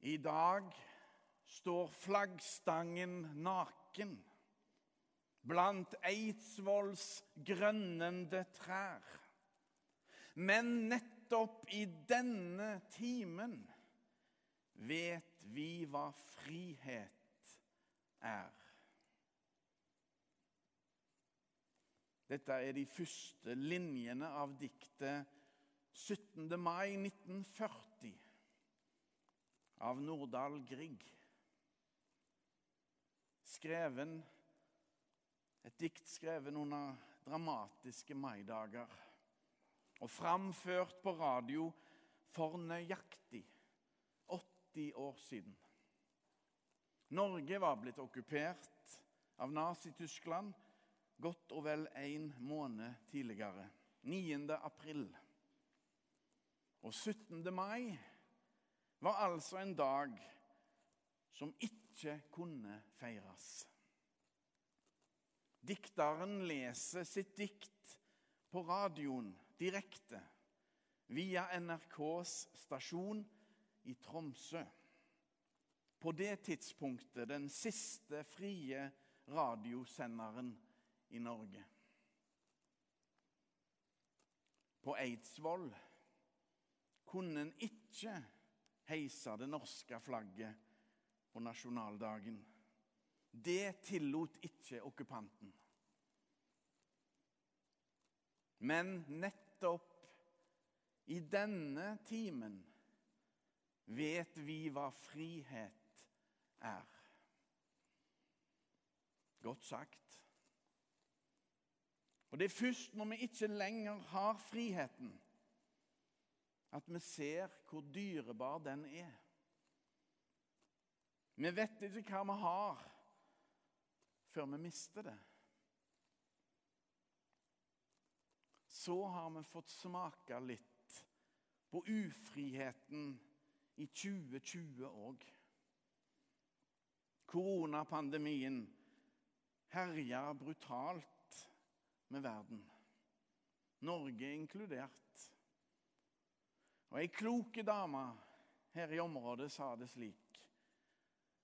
I dag står flaggstangen naken blant Eidsvolls grønnende trær. Men nettopp i denne timen vet vi hva frihet er. Dette er de første linjene av diktet 17. mai 1940 av Nordahl Grieg. Skreven, et dikt skrevet under dramatiske maidager og framført på radio for nøyaktig 80 år siden. Norge var blitt okkupert av Nazi-Tyskland godt og vel en måned tidligere, 9. april. Og 17. mai var altså en dag som ikke kunne feires. Dikteren leser sitt dikt på radioen direkte via NRKs stasjon i Tromsø. På det tidspunktet den siste frie radiosenderen i Norge. På Eidsvoll kunne en ikke heise det norske flagget på nasjonaldagen. Det tillot ikke okkupanten. Men nettopp i denne timen vet vi hva frihet er. Godt sagt. Og Det er først når vi ikke lenger har friheten, at vi ser hvor dyrebar den er. Vi vet ikke hva vi har, før vi mister det. Så har vi fått smake litt på ufriheten i 2020 òg. Koronapandemien herja brutalt med verden. Norge inkludert. Og Ei kloke dame her i området sa det slik.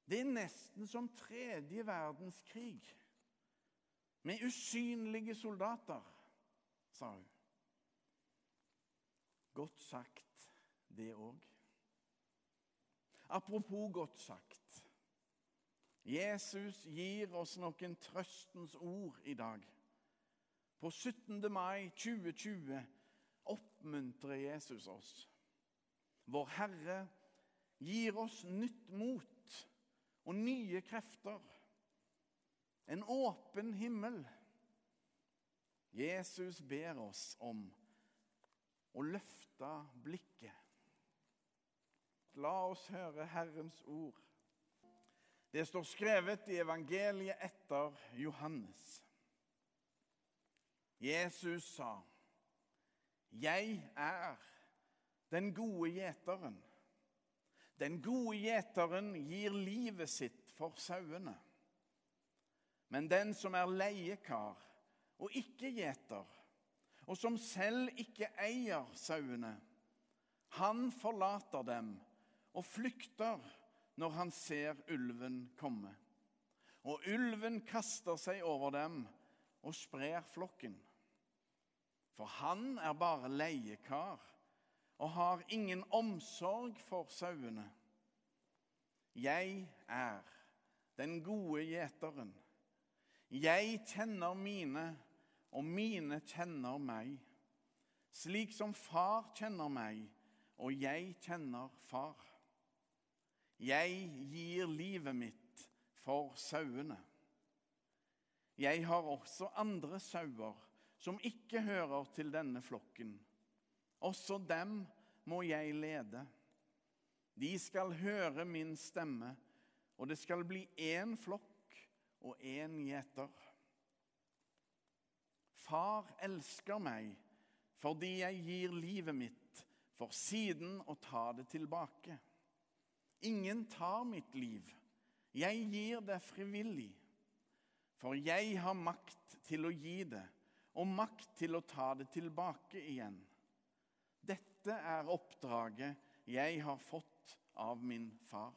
Det er nesten som tredje verdenskrig med usynlige soldater, sa hun. Godt sagt, det òg. Apropos godt sagt. Jesus gir oss noen trøstens ord i dag. På 17. mai 2020 oppmuntrer Jesus oss. Vår Herre gir oss nytt mot og nye krefter. En åpen himmel. Jesus ber oss om å løfte blikket. La oss høre Herrens ord. Det står skrevet i evangeliet etter Johannes. Jesus sa, 'Jeg er den gode gjeteren.' Den gode gjeteren gir livet sitt for sauene. Men den som er leiekar og ikke gjeter, og som selv ikke eier sauene, han forlater dem og flykter når han ser ulven komme. Og ulven kaster seg over dem og sprer flokken. For han er bare leiekar og har ingen omsorg for sauene. Jeg er den gode gjeteren. Jeg kjenner mine, og mine kjenner meg. Slik som far kjenner meg, og jeg kjenner far. Jeg gir livet mitt for sauene. Jeg har også andre sauer som ikke hører til denne flokken. Også dem må jeg lede. De skal høre min stemme, og det skal bli én flokk og én gjeter. Far elsker meg fordi jeg gir livet mitt for siden å ta det tilbake. Ingen tar mitt liv. Jeg gir det frivillig. For jeg har makt til å gi det, og makt til å ta det tilbake igjen. Dette er oppdraget jeg har fått av min far.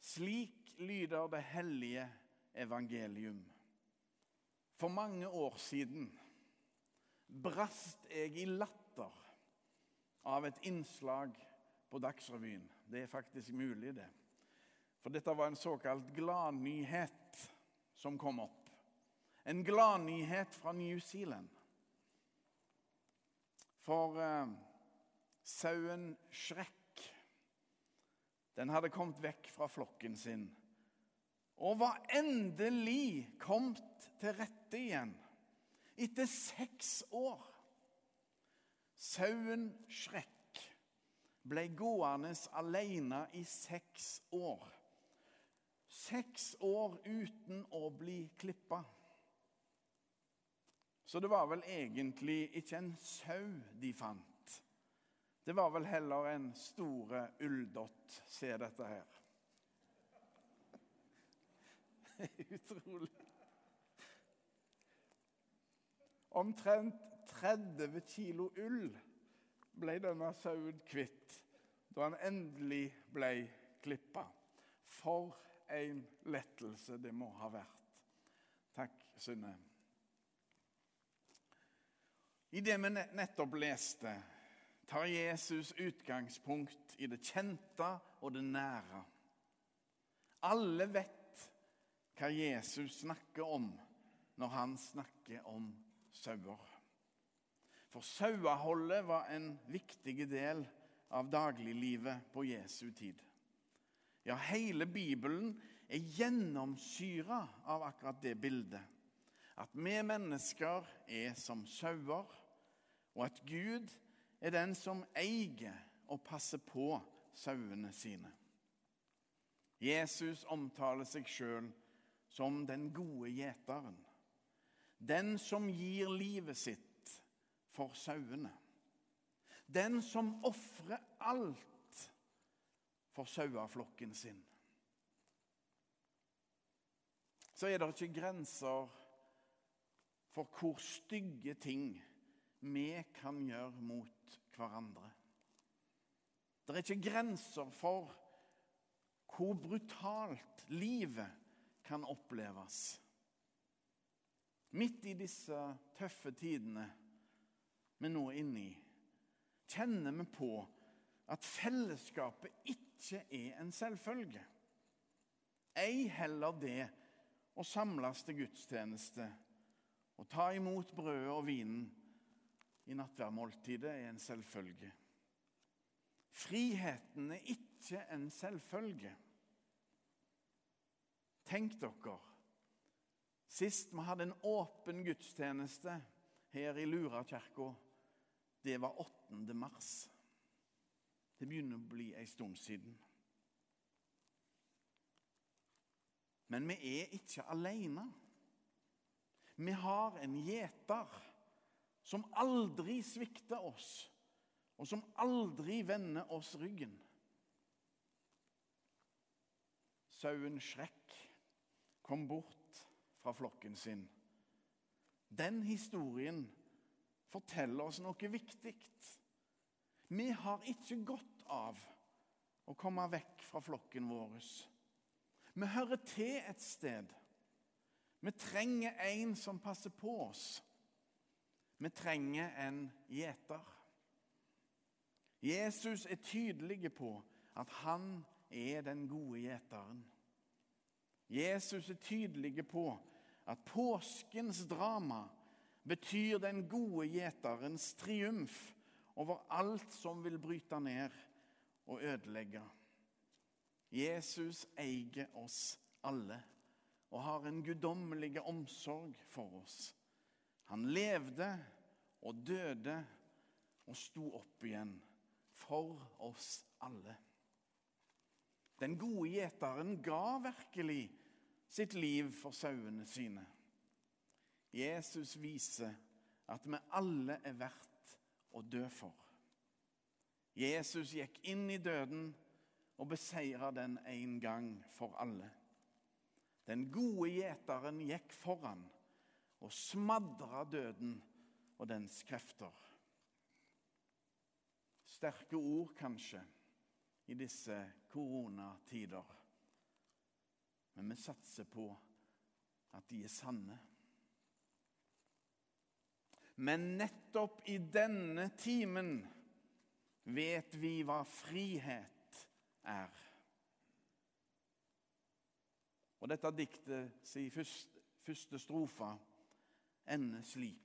Slik lyder det hellige evangelium. For mange år siden brast jeg i latter av et innslag på Dagsrevyen. Det er faktisk mulig, det. For dette var en såkalt gladnyhet som kom opp. En gladnyhet fra New Zealand. For eh, sauen Shrek den hadde kommet vekk fra flokken sin og var endelig kommet til rette igjen etter seks år. Sauen Shrek ble gående alene i seks år. Seks år uten å bli klippa. Så det var vel egentlig ikke en sau de fant. Det var vel heller en store ulldott. Se dette her. Utrolig. Omtrent 30 kilo ull ble denne sauen kvitt da han endelig ble klippa. For en lettelse det må ha vært. Takk, Synne. I det vi nettopp leste, tar Jesus utgangspunkt i det kjente og det nære. Alle vet hva Jesus snakker om når han snakker om sauer. For saueholdet var en viktig del av dagliglivet på Jesu tid. Ja, hele Bibelen er gjennomsyra av akkurat det bildet. At vi mennesker er som sauer, og at Gud er den som eier og passer på sauene sine. Jesus omtaler seg sjøl som den gode gjeteren. Den som gir livet sitt for sauene. Den som ofrer alt for saueflokken sin. Så er det ikke grenser for hvor stygge ting vi kan gjøre mot hverandre. Det er ikke grenser for hvor brutalt livet kan oppleves. Midt i disse tøffe tidene vi nå er inne i, kjenner vi på at fellesskapet ikke er en selvfølge. Ei heller det å samles til gudstjeneste og ta imot brødet og vinen i nattverdmåltidet er en selvfølge. Friheten er ikke en selvfølge. Tenk dere Sist vi hadde en åpen gudstjeneste her i Lura kirke, det var 8. mars. Det begynner å bli en stund siden. Men vi er ikke alene. Vi har en gjeter som aldri svikter oss, og som aldri vender oss ryggen. Sauen Shrek kom bort fra flokken sin. Den historien forteller oss noe viktig. Vi har ikke godt av å komme vekk fra flokken vår. Vi hører til et sted. Vi trenger en som passer på oss. Vi trenger en gjeter. Jesus er tydelig på at han er den gode gjeteren. Jesus er tydelig på at påskens drama betyr den gode gjeterens triumf over alt som vil bryte ned og ødelegge. Jesus eier oss alle og har en guddommelig omsorg for oss. Han levde og døde og sto opp igjen for oss alle. Den gode gjeteren ga virkelig sitt liv for sauene sine. Jesus viser at vi alle er verdt å dø for. Jesus gikk inn i døden og beseira den en gang for alle. Den gode gjeteren gikk foran og smadra døden og dens krefter. Sterke ord, kanskje, i disse koronatider. Men vi satser på at de er sanne. Men nettopp i denne timen vet vi hva frihet er. Og dette diktet sin første strofe ender slik.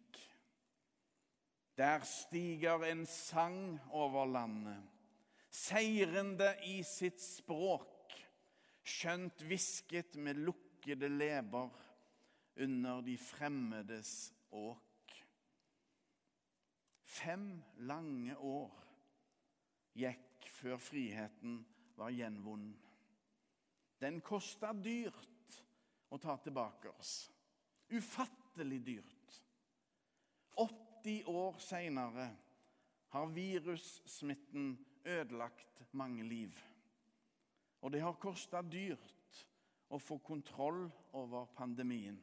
Der stiger en sang over landet, seirende i sitt språk, skjønt hvisket med lukkede leber under de fremmedes åk. Fem lange år gikk før friheten var gjenvunnet. Den kosta dyrt å ta tilbake oss. Ufattelig dyrt. 80 år seinere har virussmitten ødelagt mange liv. Og det har kosta dyrt å få kontroll over pandemien.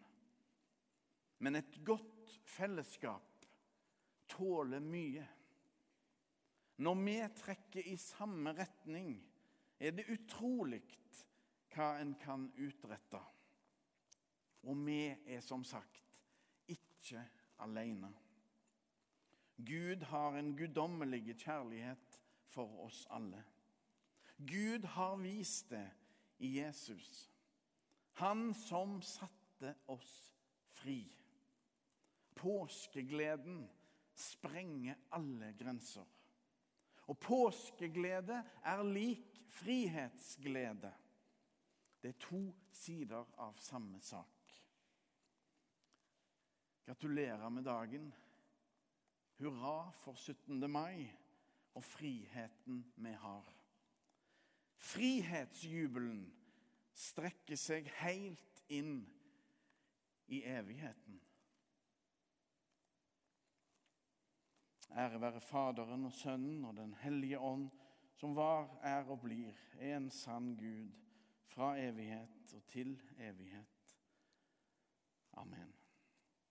Men et godt fellesskap tåler mye. Når vi trekker i samme retning, er det utrolig hva en kan utrette. Og vi er som sagt ikke alene. Gud har en guddommelig kjærlighet for oss alle. Gud har vist det i Jesus, han som satte oss fri. Påskegleden sprenger alle grenser. Og påskeglede er lik frihetsglede. Det er to sider av samme sak. Gratulerer med dagen. Hurra for 17. mai og friheten vi har. Frihetsjubelen strekker seg helt inn i evigheten. Ære være Faderen og Sønnen og Den hellige ånd, som var, er og blir en sann Gud fra evighet og til evighet. Amen.